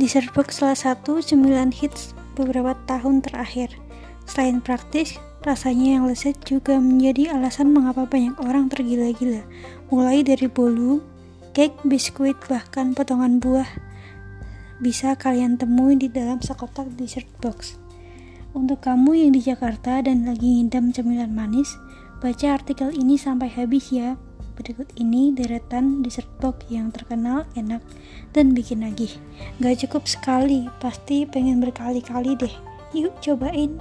Dessert salah satu cemilan hits beberapa tahun terakhir. Selain praktis, rasanya yang lezat juga menjadi alasan mengapa banyak orang tergila-gila. Mulai dari bolu, cake, biskuit, bahkan potongan buah bisa kalian temui di dalam sekotak dessert box. Untuk kamu yang di Jakarta dan lagi ngidam cemilan manis, baca artikel ini sampai habis ya. Berikut ini deretan dessert box yang terkenal, enak, dan bikin nagih. Gak cukup sekali, pasti pengen berkali-kali deh. Yuk cobain.